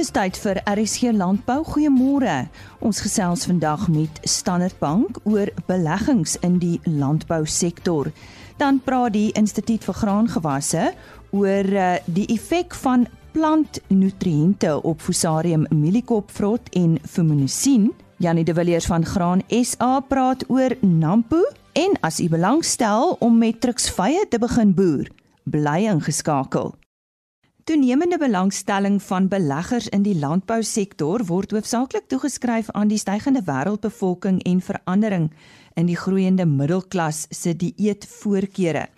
Dis tyd vir RSG Landbou. Goeiemôre. Ons gesels vandag met Standard Bank oor beleggings in die landbousektor. Dan praat die Instituut vir Graangewasse oor eh, die effek van plantnutriënte op Fusarium mieliekopvrot en Fumonisin. Janie de Villiers van Graan SA praat oor Nampo en as u belangstel om met truksvye te begin boer, bly ingeskakel. Toenemende belangstelling van beleggers in die landbousektor word hoofsaaklik toegeskryf aan die stygende wêreldbevolking en verandering in die groeiende middelklas se dieetvoorkeure.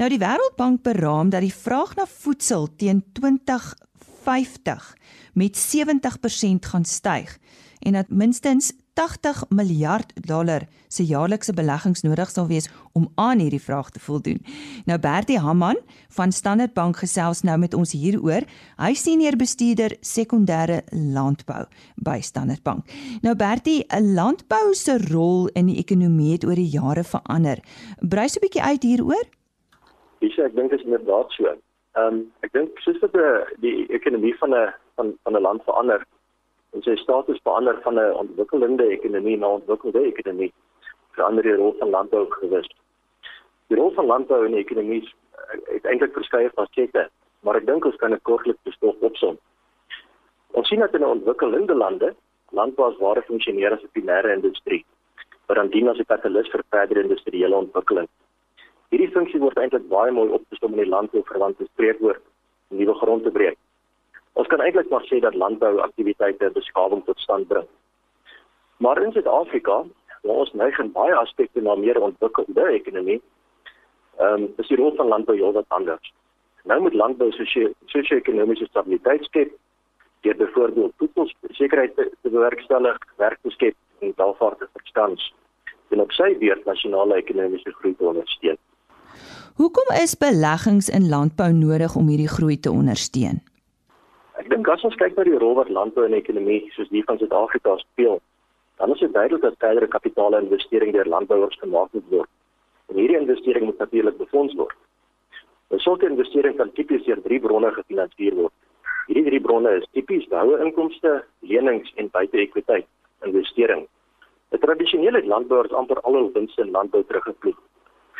Nou die Wêreldbank beraam dat die vraag na voedsel teen 2050 met 70% gaan styg en dat minstens 80 miljard dollar se jaarlikse beleggings nodig sal wees om aan hierdie vraag te voldoen. Nou Bertie Hamman van Standard Bank gesels nou met ons hieroor. Hy senior bestuurder sekondêre landbou by Standard Bank. Nou Bertie, 'n landbou se rol in die ekonomie het oor die jare verander. Brei so 'n bietjie uit hieroor? Dis ek dink dit is inderdaad so. Ehm um, ek dink soos wat die, die ekonomie van 'n van van 'n land verander, en sy status verander van 'n ontwikkelende ekonomie na 'n ontwikkelde ekonomie verander die rol van landbou gewis. Die rol van landbou in die ekonomie het eintlik verskeie fasette, maar ek dink ons kan dit kortliks bestof opsom. Ons sien dat in ontwikkelende lande landbou as ware funksioneer as 'n primêre industrie, wat dan dien as 'n katalis vir verdere industriële ontwikkeling. Hierdie funksie word eintlik baie mooi opgesom in die landbou verwante spreekwoord nuwe grond te breek. Ons kan eintlik maar sê dat landbouaktiwiteite beskawing tot stand bring. Maar in Suid-Afrika, waar ons neig in baie aspekte na meer ontwikkelde ekonomie, ehm um, is die rol van landbou heelwat anders. Nou moet landbou sosio-ekonomiese stabiliteit skep deur byvoorbeeld voedselsekerheid te, te bewerkstellig, werk te skep en welvaart te verstans en op sy beurt nasionale ekonomiese groei te ondersteun. Hoekom is beleggings in landbou nodig om hierdie groei te ondersteun? Ek dink as ons kyk na die rol wat landbou in die ekonomie soos die van Suid-Afrika speel, dan is dit duidelik dat verdere kapitaalinvestering deur landbouers gemaak moet word. En hierdie investering moet natuurlik befonds word. 'n Sulke investering kan tipies deur drie bronne gefinansier word. Hierdie drie bronne is tipies houe inkomste, lenings en buite-ekwiteit investering. Die tradisionele landbouers amper al hul winste in landbou teruggevloei.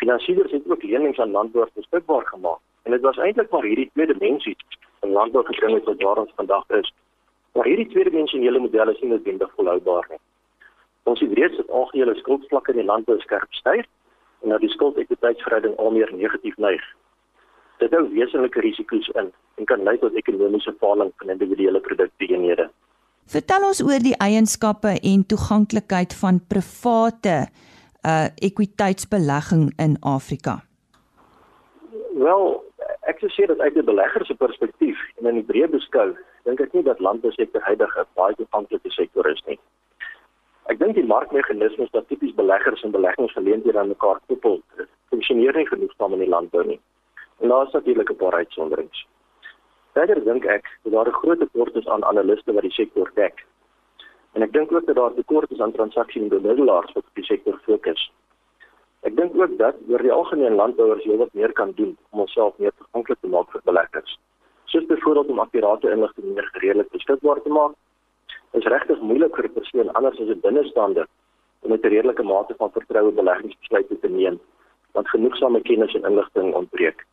Finansierers het ook lenings aan landbouers beskikbaar gemaak en dit was eintlik maar hierdie twee dimensies in landbou gebring het wat daar ons vandag is. Maar hierdie tweedimensionele modelle is nie noodwendig volhoubaar nie. Ons het reeds dat algehele skuldvlakke in die landbou skerp styg en dat die skuld-ekwiteitsverhouding al meer negatief neig. Dit hou wesenlike risiko's in en kan lei tot ekonomiese faling van individuele produktieenhede. Vertel ons oor die eienskappe en toeganklikheid van private uh ekwiteitsbelegging in Afrika. Wel, ek sou sê dat uit 'n belegger se perspektief en in die breë beskou, dink ek nie dat landbousektor huidig 'n baie toepanklike sektor is nie. Ek dink die markmeganismes wat tipies beleggers en beleggingsgeleenthede aan mekaar koppel, funksioneer nie genoegsaam in die landbou nie. En daar is natuurlik 'n paar uitsonderings. Verder dink ek dat daar 'n groot tekort is aan analiste wat die sektor dek. En ek dink ook dat daar tekort is aan transaksiebemiddelaars wat op die sektor fokus. Ek dink ook dat oor die algemeen landbouers heelwat meer kan doen om onsself meer toeganklik te maak vir beleggers. Soos byvoorbeeld om akkurate inligting meer gereedelik beskikbaar te maak. Dit is regtig moeilik vir 'n persoon anders as 'n binnestander om met 'n redelike mate van vertroue beleggingsbesluite te neem, want genoegsame kennis en inligting ontbreek.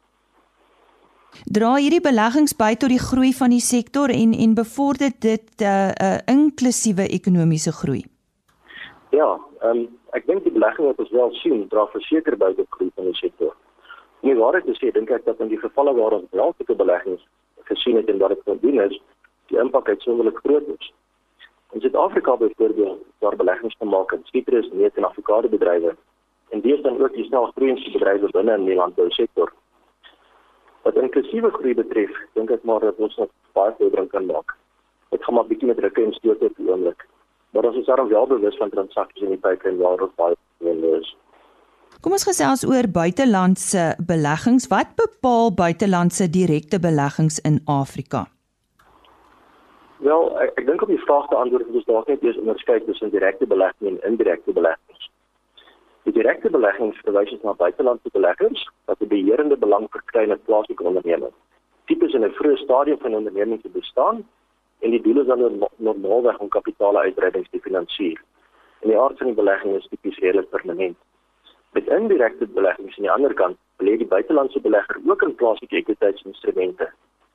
Dra hierdie beleggings by tot die groei van die sektor en en bevorder dit 'n uh, uh, inklusiewe ekonomiese groei. Ja, ehm um, ek dink die belegging wat ons wel sien, dra verseker by tot groei van die sektor. En die waarheid is, dink ek dat in die gevalle waar ons wel sulke beleggings gesien het en wat dit kon doen is, die impak uitsonderlik groot is. In Suid-Afrika byvoorbeeld, waar beleggings gemaak het, sitrus, neut en avokado bedrywe en dis dan ook die snel groeiende bedrywe binne in die landbousektor. Wat inklusiewe groei betref, dink ek maar dat ons nog baie vordering kan maak. Dit gaan maar bietjie met rukke en stoot op die oomblik maar ons is daarom wel bewus van transaksies in die pipeline waar ons baie gewende is. Kom ons gesels oor buitelandse beleggings. Wat bepaal buitelandse direkte beleggings in Afrika? Wel, ek, ek dink om die vraag te antwoord, moet ons dalk net eers onderskei tussen direkte belegging en indirekte beleggings. Die direkte beleggings verwys na buitelandse beleggers wat 'n beheerende belang verkry in 'n plaaslike onderneming. Tipes in 'n vroeë stadium van 'n onderneming se bestaan en die doel is dan normaalweg om kapitaaluitbreidings te finansier. En die aard van die belegging is tipies redelik permanent. Met indirekte beleggings aan die ander kant, belê die buitelandse belegger ook in plaaslike ekwiteitsinstrumente,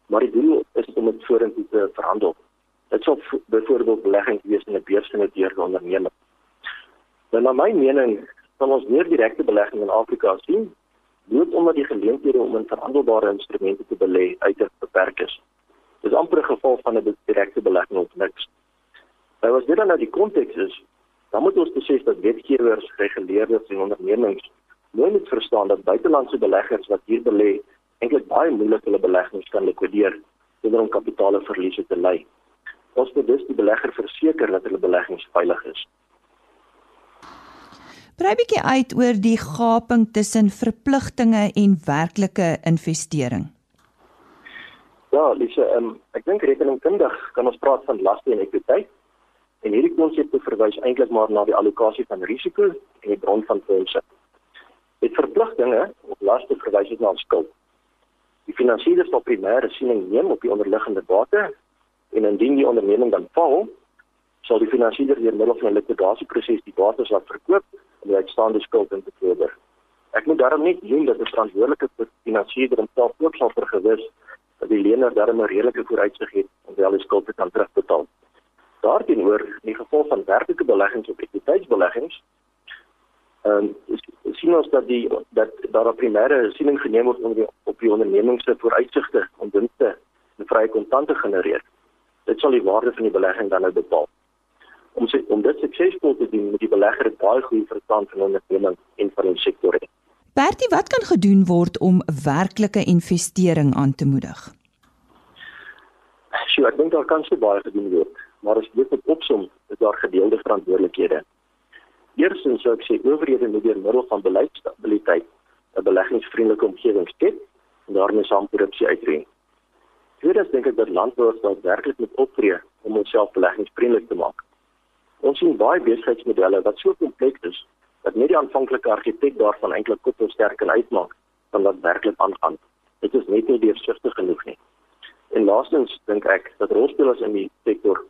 maar die doel is om dit vorentoe te verhandel. Dit sou byvoorbeeld belegging wees in 'n beursgenoteerde onderneming. Nou na my mening, kan ons meer direkte belegging in Afrika sien, bloot omdat die geleenthede om in verhandelbare instrumente te belê uiters beperk is. Dis amper 'n geval van 'n direkte belegging of niks. Nou as dit dan nou die konteks is, dan moet ons besef dat wetgewers, reguleerders en ondernemings nou moet verstaan dat buitelandse beleggers wat hier belê eintlik baie moeilik hulle beleggings kan likwideer sonder om kapitaalverliese te ly. Ons moet dus die belegger verseker dat hulle beleggings veilig is. Brei bietjie uit oor die gaping tussen verpligtinge en werklike investering. Ja, Lise, um, ek dink rekeningkundig kan ons praat van laste en ekwiteit. En hierdie konsepte verwys eintlik maar na die allocasie van risiko en die bron van fondse. Dit verpligtinge of laste verwys na skuld. Die finansiëerders sal primêre siening neem op die onderliggende bate en indien die onderneming dan val, sal die finansiëerder deur middel van 'n likwidasieproses die bates laat verkoop en die uitstaande skuld in te verkoop. Ek moet daarom net doen dat 'n verantwoordelike finansiëerder homself ook sal vergewis dat die lener daarmee 'n redelike vooruitsig het om wel die skuld te kan terugbetaal. Daarteenoor, in die geval van werklike beleggings of ekwiteitsbeleggings, ehm um, sien ons dat die dat daar 'n primêre siening geneem word om die, op die onderneming se vooruitsigte om winste en vrye kontante genereer dit sal die waarde van die belegging dan nou bepaal. Om sy, om dit suksesvol te doen, moet die belegger baie goeie verstand van onderneming en van die sektor hê. Bertie, wat kan gedoen word om werklike investering aan te moedig? So, ek dink daar kan se baie gedoen word, maar as dit opsom, is daar gedeelde verantwoordelikhede. Eerstens sou ek sê owerhede moet deur middel van beleidsstabiliteit 'n beleggingsvriendelike omgewing skep en daarmee saam korrupsie uitreen. Tweedens dink ek dat landbouers dalk werklik moet optree om onsself beleggingsvriendelik te maak. Ons sien baie besigheidsmodelle wat so kompleks is dat net die aanvanklike argitek daarvan eintlik kop sterk kan uitmaak van wat werklik aangaan. Dit is net nie deursigtig genoeg nie. En laastens dink ek dat rolspelers in die sektor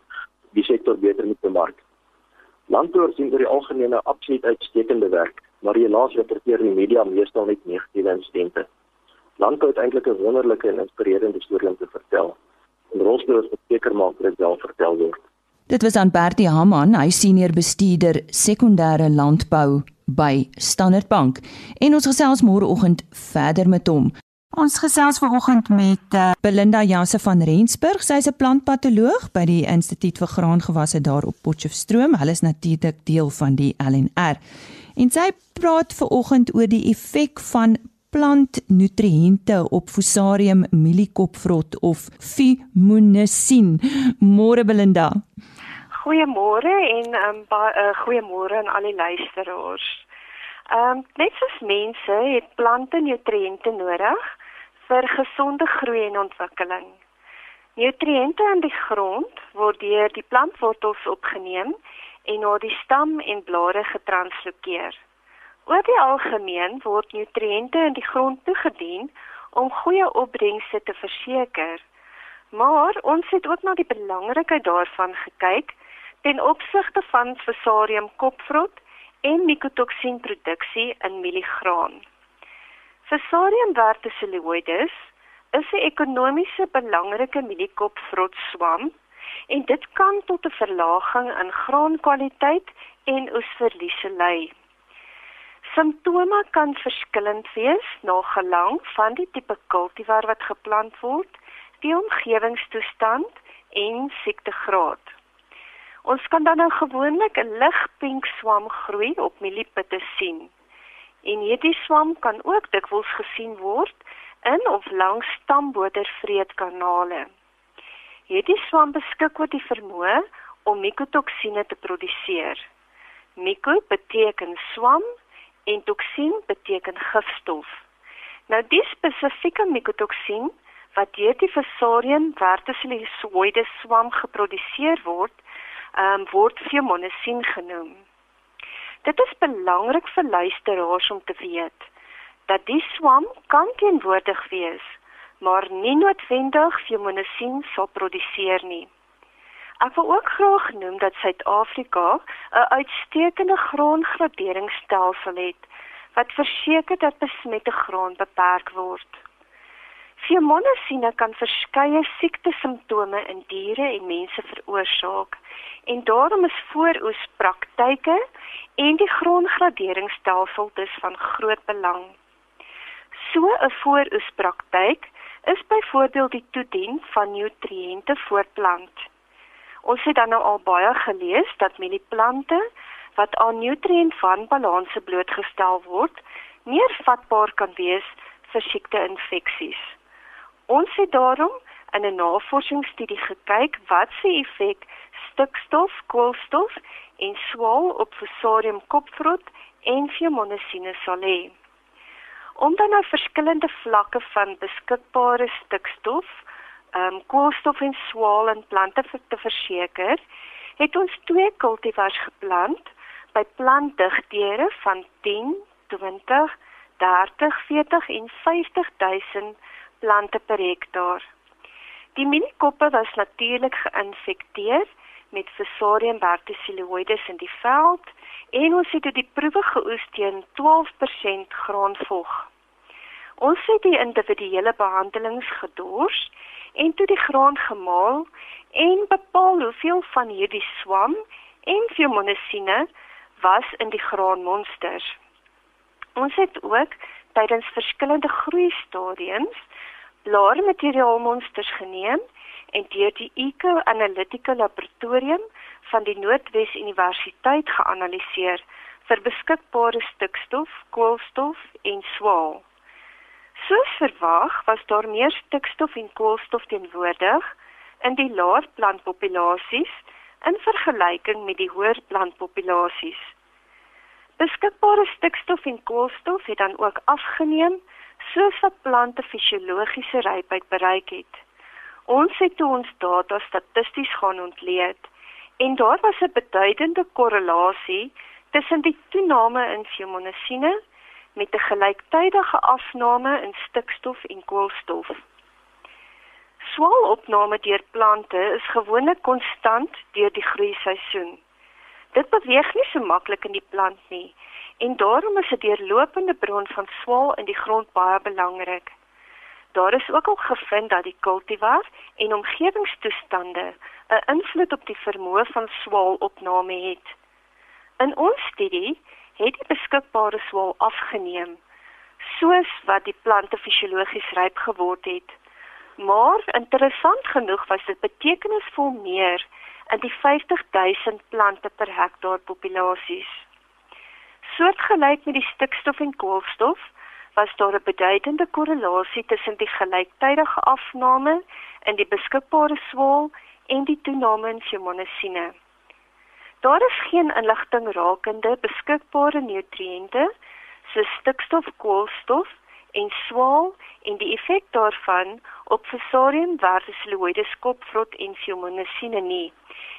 die sektor beter moet bemark. Landbouers sien oor die algemene absoluut uitstekende werk, maar helaas rapporteer die media meestal net negatiewe insidente landbou het eintlik 'n wonderlike en inspirerende storie om te vertel. En rolspelers moet seker maak dat dit wel vertel word. Dit was aan Bertie Haman, hy senior bestuurder sekondêre landbou by Standard Bank. En ons gesels môreoggend verder met hom. Ons gesels vanoggend met uh, Belinda Janse van Rensburg. Sy's 'n plantpatoloog by die Instituut vir Graangewasse daar op Potchefstroom. Hulle is natuurlik deel van die LNR. En sy praat vanoggend oor die effek van plantnutriënte op Fusarium mielikopvrot of Fumonisin. Môre Belinda. Goeiemôre en um, uh, goeiemôre aan al die luisteraars. Ehm um, net soos mense het plante nutriënte nodig vir gesonde groei en ontwikkeling. Nutriënte in die grond word deur die plantwortels opgeneem en na die stam en blare getranslokeer. Oor die algemeen word nutriënte in die grond toegedien om goeie opbrengste te verseker. Maar ons het ook na die belangrikheid daarvan gekyk ten opsigte van Fusarium kopvrot en mycotoxin produksie in mieligraan. Fusarium verticilloides is 'n ekonomiese belangrike mieliekopvrot swam en dit kan tot 'n verlaging in graankwaliteit en oesverliese lei. Simptome kan verskillend wees na gelang van die tipe kultivar wat geplant word, die omgewingstoestand en siektegraad. Ons kan dan nou gewoonlik 'n lig pink swam groei op mieliepitte sien. En hierdie swam kan ook dikwels gesien word in of langs stambotervreetkanale. Hierdie swam beskik oor die vermoë om mikotoksine te produseer. Miko beteken swam en toksien beteken gifstof. Nou die spesifieke mikotoksin wat deur die Fusarium verticilloides swam geproduseer word, um, word fumonisin genoem. Dit is belangrik vir luisteraars om te weet dat die swam kan teenwoordig wees, maar nie noodwendig fumonisin sal produseer nie. Ek wil ook graag noem dat Suid-Afrika 'n uitstekende grondgraderingsstelsel het wat verseker dat besmette grond beperk word. Pneumonia kan verskeie siektesimptome in diere en mense veroorsaak en daarom is vooroespraktyke en die grondgraderingsstelsel dus van groot belang. So 'n vooroespraktyk is byvoorbeeld die toedien van nutriënte vir plant. Ons het dan nou al baie gelees dat met die plante wat aan nutriëntwanbalanse blootgestel word, meer vatbaar kan wees vir siekte-infeksies. Ons het daarom in 'n navorsingsstudie gekyk wat se effek stikstof, koolstof en swaal op Fusarium kopvrot en Pseudomonas sal hê. Om dan nou verskillende vlakke van beskikbare stikstof, ehm um, koolstof en swaal in plante te verseker, het ons twee kultivars geplant by plantdigtere van 10, 20, 30, 40 en 50 000 plante per hektaar. Die minikoppe was natuurlik geïnfekteer met Fusarium verticilloides in die veld en ons het die proewe geoes teen 12% grondvog. Ons het die individuele behandelings gedors en toe die graan gemaal en bepaal hoeveel van hierdie swam en fumoniesine was in die graanmonsters. Ons het ook tydens verskillende groeistadiums blaarmateriaalmonsters geneem en deur die Eco Analytical Laboratorium van die Noordwes Universiteit geanaliseer vir beskikbare stikstof, koolstof en swaal. Soos verwag, was daar meer stikstof en koolstof teenwoordig in die laer plantpopulasies in vergelyking met die hoër plantpopulasies. Beskikbare stikstof en koolstof het dan ook afgeneem soos wat plante fisiologiese rypheid bereik het. Ons het toe ons data statisties gaan ontleed en daar was 'n beduidende korrelasie tussen die toename in fumoniesine met 'n gelyktydige afname in stikstof en koolstof. Swaalopname deur plante is gewoonlik konstant deur die groeiseisoen. Dit beweeg nie so maklik in die plant nie en daarom is 'n deurlopende bron van swaal in die grond baie belangrik. Daar is ook al gevind dat die kultivar en omgewingstoestande 'n invloed op die vermoë van swaalopname het. In ons studie het die beskikbare swaal afgeneem soos wat die plante fisiologies ryp geword het. Maar interessant genoeg was dit betekenisvol meer in die 50000 plante per hektaar populasies. Soortgelyk met die stikstof en koolstof was daar 'n beduidende korrelasie tussen die gelyktydige afname in die beskikbare swaal en die toename in fumoniesine. Daar is geen inligting rakende beskikbare nutriënte soos stikstof, koolstof en swaal en die effek daarvan op Fusarium verticilloides kopvrot en fumoniesine nie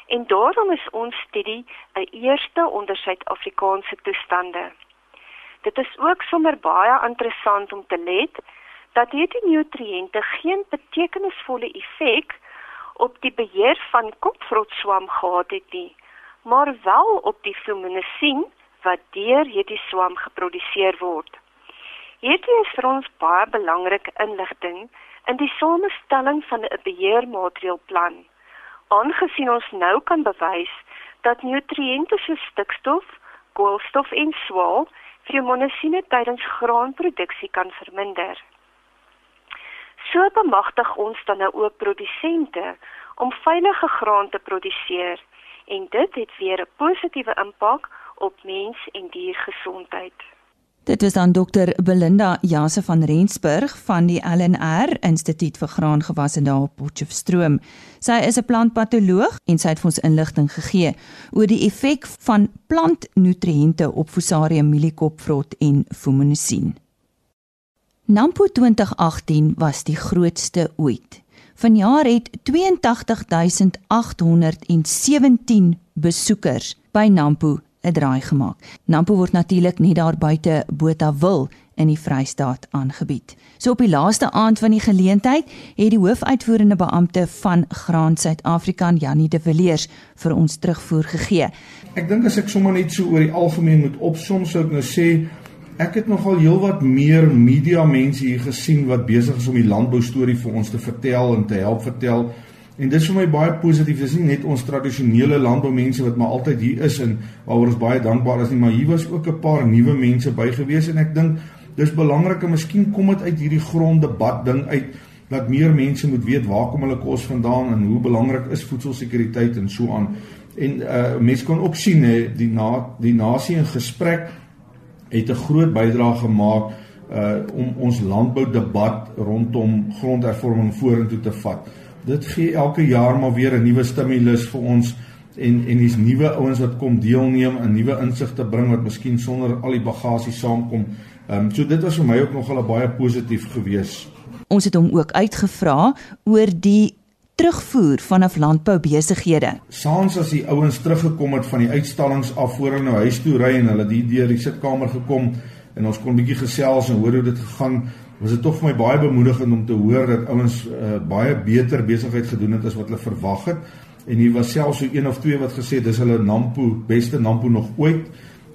en daarom is ons studie 'n eerste onder Suid-Afrikaanse toestande. Dit is ook sommer baie interessant om te let dat hierdie nutriënte geen betekenisvolle effek op die beheer van kopvrotswam gehad het nie, maar wel op die fumonisin wat deur hierdie swam geproduseer word. Hierdie is vir ons baie belangrike inligting in die samestelling van 'n beheermaatreelplan aangesien ons nou kan bewys dat nutriënte soos stikstof, koolstof en swaal fumoniesine tydens graanproduksie kan verminder. So bemagtig ons dan nou ook produsente om veilige graan te produseer en dit het weer 'n positiewe impak op mens en diergesondheid. Dit is dan dokter Belinda Jase van Rensburg van die LNR Instituut vir Graangewasse daar op Potchefstroom. Sy is 'n plantpatoloog en sy het vir ons inligting gegee oor die effek van plantnutriënte op Fusarium milikopvrot en Fumonisin. Nampo 2018 was die grootste ooit. Vanjaar het 82817 besoekers by Nampo 'n draai gemaak. Nampo word natuurlik nie daar buite Botawil in die Vrystaat aangebied. So op die laaste aand van die geleentheid het die hoofuitvoerende beampte van Graan Suid-Afrika, Janie de Villiers, vir ons terugvoer gegee. Ek dink as ek sommer net so oor die algemeen moet opsom, sou ek nou sê ek het nogal heelwat meer media mense hier gesien wat besig is om die landbou storie vir ons te vertel en te help vertel. En dis vir my baie positief. Dis nie net ons tradisionele landboumense wat maar altyd hier is en waaroor ons baie dankbaar is nie, maar hier was ook 'n paar nuwe mense bygewees en ek dink dis belangrik en miskien kom dit uit hierdie gronddebat ding uit dat meer mense moet weet waar kom hulle kos vandaan en hoe belangrik is voedselsekuriteit en so aan. En uh mense kan ook sien hè die na die nasie in gesprek het 'n groot bydrae gemaak uh om ons landboudebat rondom grondhervorming vorentoe te vat. Dit gee elke jaar maar weer 'n nuwe stimulus vir ons en en dis nuwe ouens wat kom deelneem en nuwe insigte bring wat miskien sonder al die bagasie saamkom. Ehm um, so dit was vir my ook nogal 'n baie positief gewees. Ons het hom ook uitgevra oor die terugvoer vanaf landboubesighede. Saans as die ouens teruggekom het van die uitstallings af voor hulle nou huis toe ry en hulle die deur die sitkamer gekom en ons kon 'n bietjie gesels en hoor hoe dit gegaan, was dit tog vir my baie bemoedigend om te hoor dat ouens uh, baie beter besigheid gedoen het as wat hulle verwag het. En hier was selfs so een of twee wat gesê dis hulle Nampo beste Nampo nog ooit.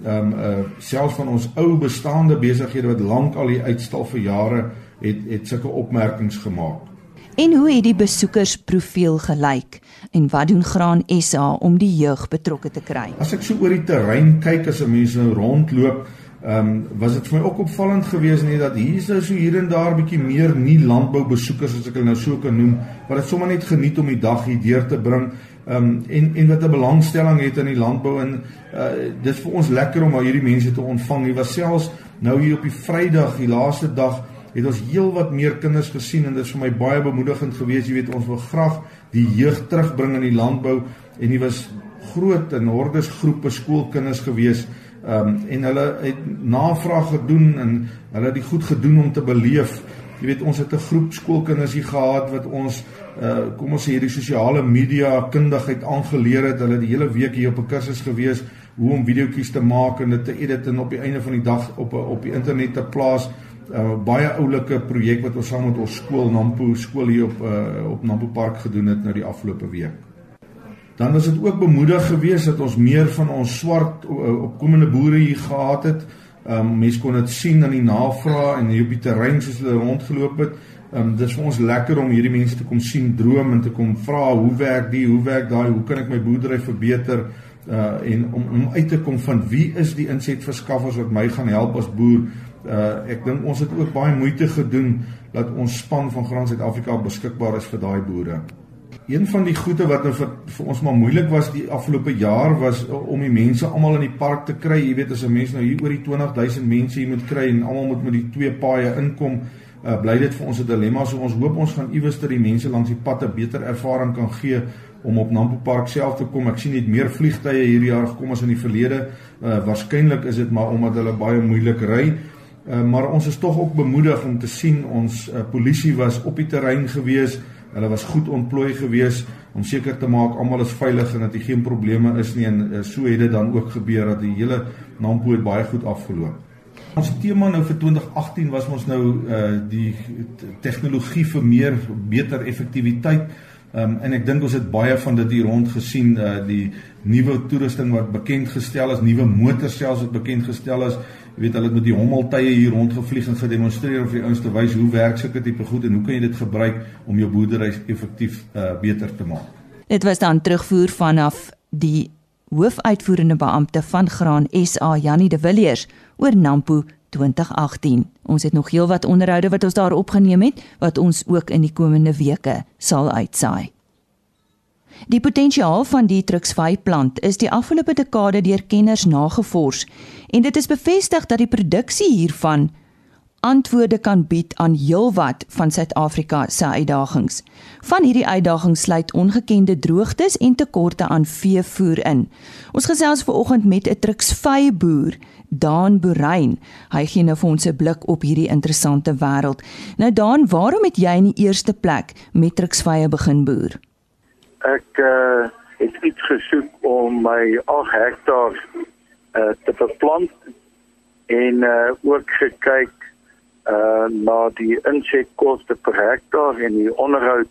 Ehm um, uh selfs van ons ou bestaande besighede wat lank al hier uitstal vir jare het het sulke opmerkings gemaak. En hoe het die besoekersprofiel gelyk en wat doen Graan SA om die jeug betrokke te kry? As ek so oor die terrein kyk as 'n mens nou rondloop, ehm um, was dit vir my ook opvallend geweest net dat nou so hier en daar bietjie meer nie landboubesoekers as ek hulle nou so kan noem, wat dit sommer net geniet om die dag hier deur te bring. Ehm um, en en wat 'n belangstelling het in die landbou en uh, dit is vir ons lekker om al hierdie mense te ontvang. Hier was selfs nou hier op die Vrydag, die laaste dag het ons heelwat meer kinders gesien en dit is vir my baie bemoedigend geweest. Jy weet, ons wil graag die jeug terugbring in die landbou en hier was groot en hordes groepe skoolkinders geweest. Ehm um, en hulle het navraag gedoen en hulle het dit goed gedoen om te beleef. Jy weet, ons het 'n groep skoolkinders hier gehad wat ons uh kom ons sê hierdie sosiale media kundigheid aangeleer het. Hulle het die hele week hier op 'n kursus gewees hoe om videoetjies te maak en dit te edit en op die einde van die dag op op die internet te plaas. uh, baie oulike projek wat ons saam met ons skool Nampo skool hier op uh, op Nampo Park gedoen het nou die afgelope week. Dan was dit ook bemoedig geweest dat ons meer van ons swart uh, opkomende boere hier gehad het. Um mense kon dit sien in die navraag en hier op die terrein soos hulle rondgeloop het. Um dis vir ons lekker om hierdie mense te kom sien droom en te kom vra hoe werk die, hoe werk daai, hoe kan ek my boerdery verbeter? Uh en om om uit te kom van wie is die insetverskaffers wat my gaan help as boer uh ek dink ons het ook baie moeite gedoen dat ons span van Graan Suid-Afrika beskikbaar is vir daai boere. Een van die goeie wat nou vir, vir ons maar moeilik was die afgelope jaar was om die mense almal in die park te kry. Jy weet as 'n mens nou hier oor die 20000 mense hier moet kry en almal moet met die twee paaie inkom, uh bly dit vir ons 'n dilemma. So ons hoop ons gaan iewers ter die mense langs die pad 'n beter ervaring kan gee om op Nampo Park self te kom. Ek sien net meer vliegtye hierdie jaar gekom as in die verlede. Uh waarskynlik is dit maar omdat hulle baie moeilik ry. Uh, maar ons is tog ook bemoedig om te sien ons uh, polisie was op die terrein gewees. Hulle was goed ontplooi gewees om seker te maak almal is veilig en dat hier geen probleme is nie en uh, so het dit dan ook gebeur dat die hele Nampo het baie goed afgeloop. Ons tema nou vir 2018 was ons nou uh die tegnologie vir meer beter effektiwiteit. Um, en ek dink ons het baie van dit hier rond gesien uh die nuwe toerusting wat bekend gestel is, nuwe motors selfs wat bekend gestel is. Jy weet hulle het met die hommeltuie hier rondgevlieg en gedemonstreer vir die ouens te wys hoe werk sulke tipe goed en hoe kan jy dit gebruik om jou boerdery effektief uh beter te maak. Dit was dan terugvoer vanaf die hoofuitvoerende beampte van Graan SA Jannie de Villiers oor Nampo 2018. Ons het nog heelwat onderhoude wat ons daar opgeneem het wat ons ook in die komende weke sal uitsaai. Die potensiaal van die truksvy plant is die afgelope dekade deur kenners nagevors en dit is bevestig dat die produksie hiervan antwoorde kan bied aan heelwat van Suid-Afrika se uitdagings. Van hierdie uitdagings sluit ongekende droogtes en tekorte aan veevoer in. Ons gesels ver oggend met 'n truksvy boer Daan Boerein. Hy gee nou vir ons 'n blik op hierdie interessante wêreld. Nou Daan, waarom het jy in die eerste plek Matrixvye begin boer? Ek uh, het iets gesoek om my 8 hektaar uh, te beplant en uh, ook gekyk uh na die insetkoste per hektaar en die onderhoud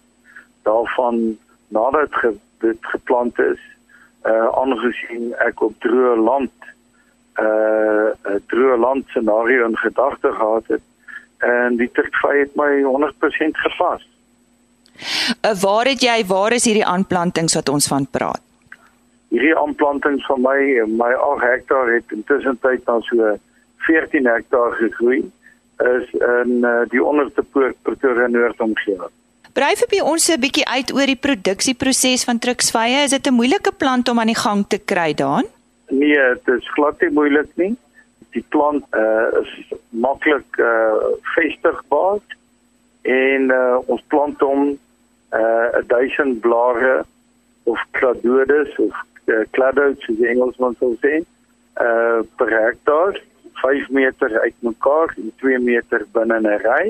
daarvan nadat ge, dit geplant is uh aangesien ek op droë land uh 'n droë land scenario in gedagte gehad het en die turkvy het my 100% gepas. Uh, waar het jy waar is hierdie aanplantings wat ons van praat? Hierdie aanplantings van my my 8 hektaar het intussen tyd dan so 14 hektaar gegroei is in uh, die onderste poort Pretoria Noord omgewing. Brei vir ons 'n bietjie uit oor die produksieproses van truksvye. Is dit 'n moeilike plant om aan die gang te kry daan? Nee, dit is glad nie moeilik nie. Die plant uh, is maklik uh, vestigbaar en uh, ons plant hom uh 1000 blare of cladodes of uh, cladodes soos die Engelsman sou sê uh per hektaar 5 meter uitmekaar en 2 meter binne 'n ry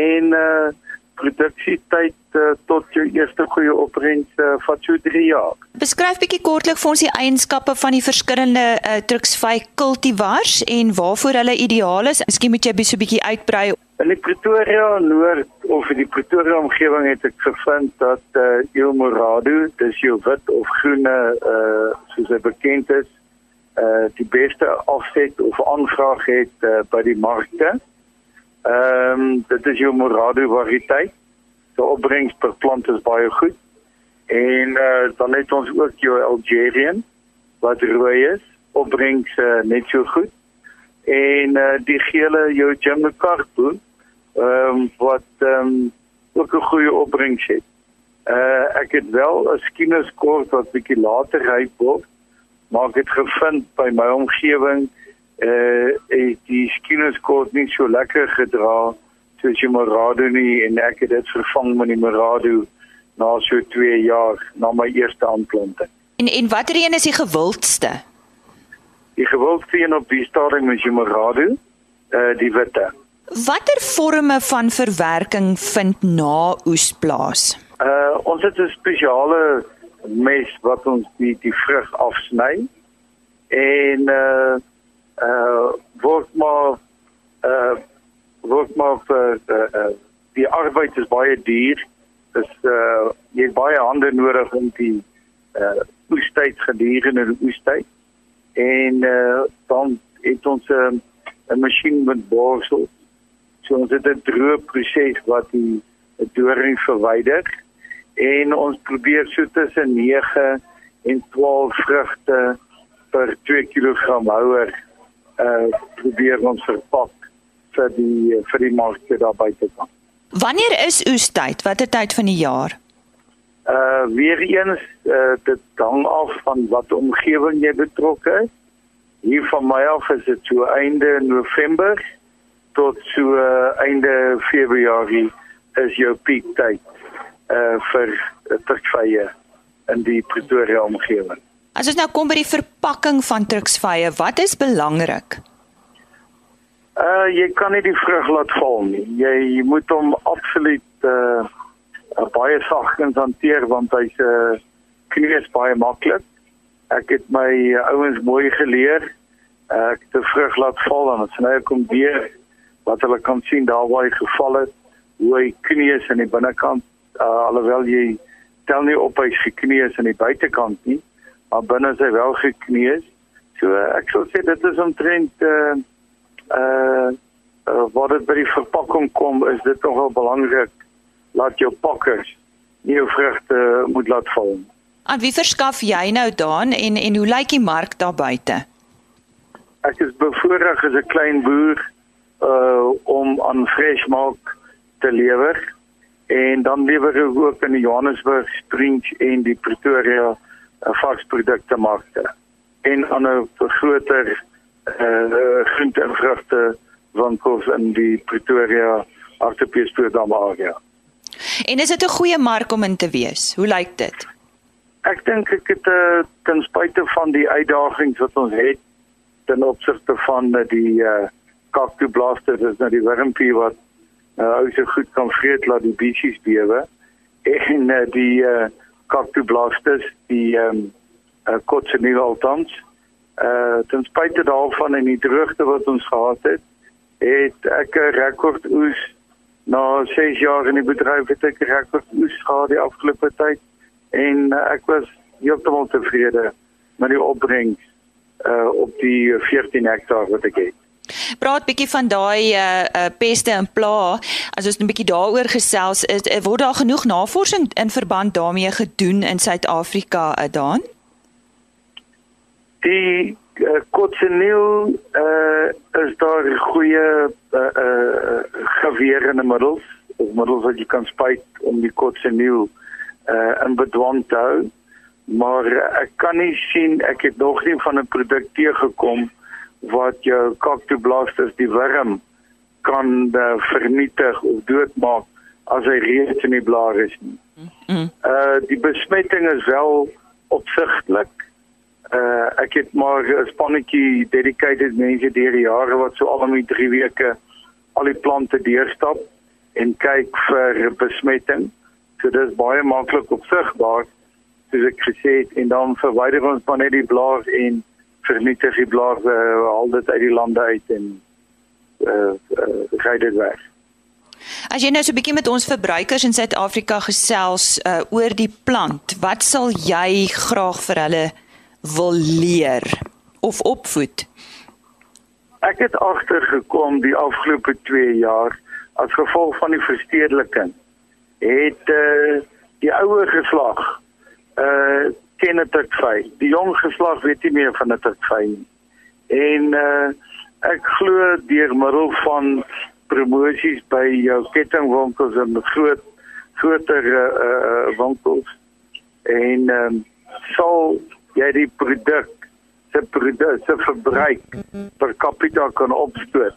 en uh produksietyd uh, tot jou eerste goeie opbrengs uh, vat so 3 jaar. Beskryf bietjie kortlik vir ons die eienskappe van die verskillende uh, truksvy kultivars en waarvoor hulle ideaal is. Miskien moet jy so 'n bietjie uitbrei. In die Pretoria Noord of in die Pretoria omgewing het ek gevind dat uh, El Morado, dis jou wit of groene uh soos hy bekend is, uh die beste afset of aanvraag het uh, by die markte. Ehm um, dit is jou Morado variëteit. Die opbrengs per plant is baie goed. En uh, dan het ons ook jou Algerian wat rooi is, opbrengs uh, net so goed. En uh, die gele jou Jimmy Carbo ehm um, wat ehm um, ook 'n goeie opbrengs het. Uh ek het wel 'n skieneskort wat bietjie later ryp word, maar ek het gevind by my omgewing eh uh, die skieneskort nie so lekker gedra soos die Morado nie en ek het dit vervang met die Morado na so 2 jaar na my eerste aanplanting. En en watter een is die gewildste? Die gewildste een op die stadium is die Morado, eh uh, die witte. Watter forme van verwerking vind na oes plaas? Uh ons het 'n spesiale mes wat ons die die vrug afsny en uh uh word maar uh word maar vir uh, uh die arbeid is baie duur. Dis uh jy het baie hande nodig om die uh oestyd gedurende die oestyd. En uh dan het ons 'n uh, 'n masjien met borsel. So ons het 'n droë proses wat die doring verwyder en ons probeer so tussen 9 en 12 vrugte per 2 kg houer uh probeer ons verpak vir die vir die markte daar buite kan. Wanneer is oestyd? Watter tyd van die jaar? Uh weer eens uh dit hang af van wat omgewing jy betrokke is. Hier van my af is dit so einde November tot so einde Februarie is jou piek tyd uh vir truksvye in die Pretoria omgewing. As ons nou kom by die verpakking van truksvye, wat is belangrik? Uh jy kan nie die vrug laat val nie. Jy, jy moet hom absoluut uh baie sagkens hanteer want hy's 'n uh, kneus baie maklik. Ek het my uh, ouens mooi geleer. Uh, ek die vrug laat val en as hy kom weer wat hulle kan sien daar waar hy geval het, hoe hy kneus aan die binnekant uh alhoewel jy tel nie op hy gekneus aan die buitekant nie, maar binne is hy wel gekneus. So uh, ek sou sê dit is omtrent uh uh, uh wat dit by die verpakking kom is dit nogal belangrik laat jou pakkers nie jou vrugte moet laat val. Aan wie verskaf jy nou daan en en hoe lyk die mark daar buite? Ek is bevoorreg as 'n klein boer uh om aan Freshmark te lewer en dan lewer ek ook in die Johannesburg Springs en die Pretoria uh, varsprodukte markte en aan 'n groter uh groente en vrugte winkels in die Pretoria Artepiespoortdam area. En is dit 'n goeie mark om in te wees? Hoe lyk dit? Ek dink ek het uh, ten spyte van die uitdagings wat ons het ten opsigte van uh, die uh cactus blaster, dis nou die wurmpie wat uh ou so goed kan vreet laat die beesies bewe en uh, die uh cactus blasters die um uh, kotse nie altans uh ten spyte daarvan en die droogte wat ons gehad het, het ek 'n rekordoes na 6 jaar in die bedryf het ek 'n rekordoes gehad die afgelope tyd en uh, ek was heeltemal tevrede met die opbrengs uh op die 14 hektaar wat ek het. Praat bietjie van daai uh, uh peste en pla. As ons 'n bietjie daaroor gesels, is word daar genoeg navorsing in verband daarmee gedoen in Suid-Afrika uh, daan? Die uh, kotseneel uh is daar goeie uh, uh geweerende middels of middels wat jy kan spuit om die kotseneel uh in bedwang te hou maar ek kan nie sien ek het nog nie van 'n produk teëgekom wat jou cactoblastus die worm kan uh, vernietig of doodmaak as hy reeds in die blaar is nie. Mm. Uh die besmetting is wel opsigtelik. Uh ek het maar 'n spannetjie dedicated mense deur die jare wat so al om die 3 weke al die plante deurstap en kyk vir besmetting. So dit is baie maklik opsigbaar soos ek gesê het en dan verwyder ons maar net die blaar en vernietig die blaar uh, al dit uit die lande uit en eh uh, uh, ry dit weg. As jy nou so 'n bietjie met ons verbruikers in Suid-Afrika gesels uh, oor die plant, wat sal jy graag vir hulle wil leer of opvoed? Ek het agtergekom die afgelope 2 jaar as gevolg van die verstedeliking het uh, die ouer geslag uh ken dit vy. Die jong geslag weet nie meer van dit vy nie. En uh ek glo deur middel van promosies by jou kettingwinkels en groot groter uh, uh winkels en ehm um, sal jy die produk se produk se verbruik per capita kan opstoot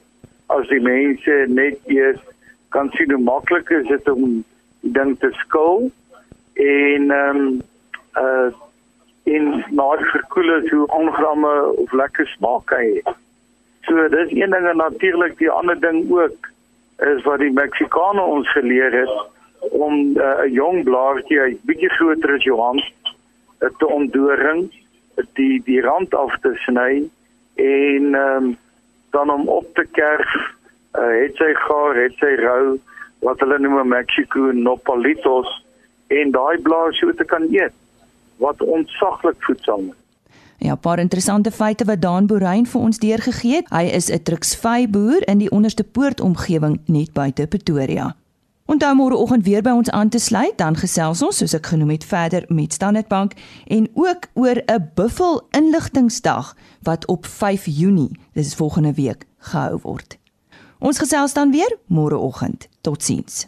as die mense net eers kan sien hoe maklik is dit om ding te skool en ehm um, uh in maar verkoel is hoe ongramme of lekker smaak hy. So dis een ding en natuurlik die ander ding ook is wat die Meksikane ons geleer het om 'n uh, jong blaartjie uit bietjie groter as jou hand uh, te ontdoring, die die rand af te sny en um, dan om op te kerf, uh, het sy gaar, het sy rou wat hulle noem Mexico nopalitos en daai blaar so te kan eet wat ontsaglik voedsaam is. Ja, 'n paar interessante feite wat Daan Boerein vir ons deurgegee het. Hy is 'n truksvy boer in die onderste poort omgewing net buite Pretoria. Onthou môreoggend weer by ons aan te sluit, dan gesels ons soos ek genoem het verder met Standard Bank en ook oor 'n buffel inligtingsdag wat op 5 Junie, dis is volgende week, gehou word. Ons gesels dan weer môreoggend. Totsiens.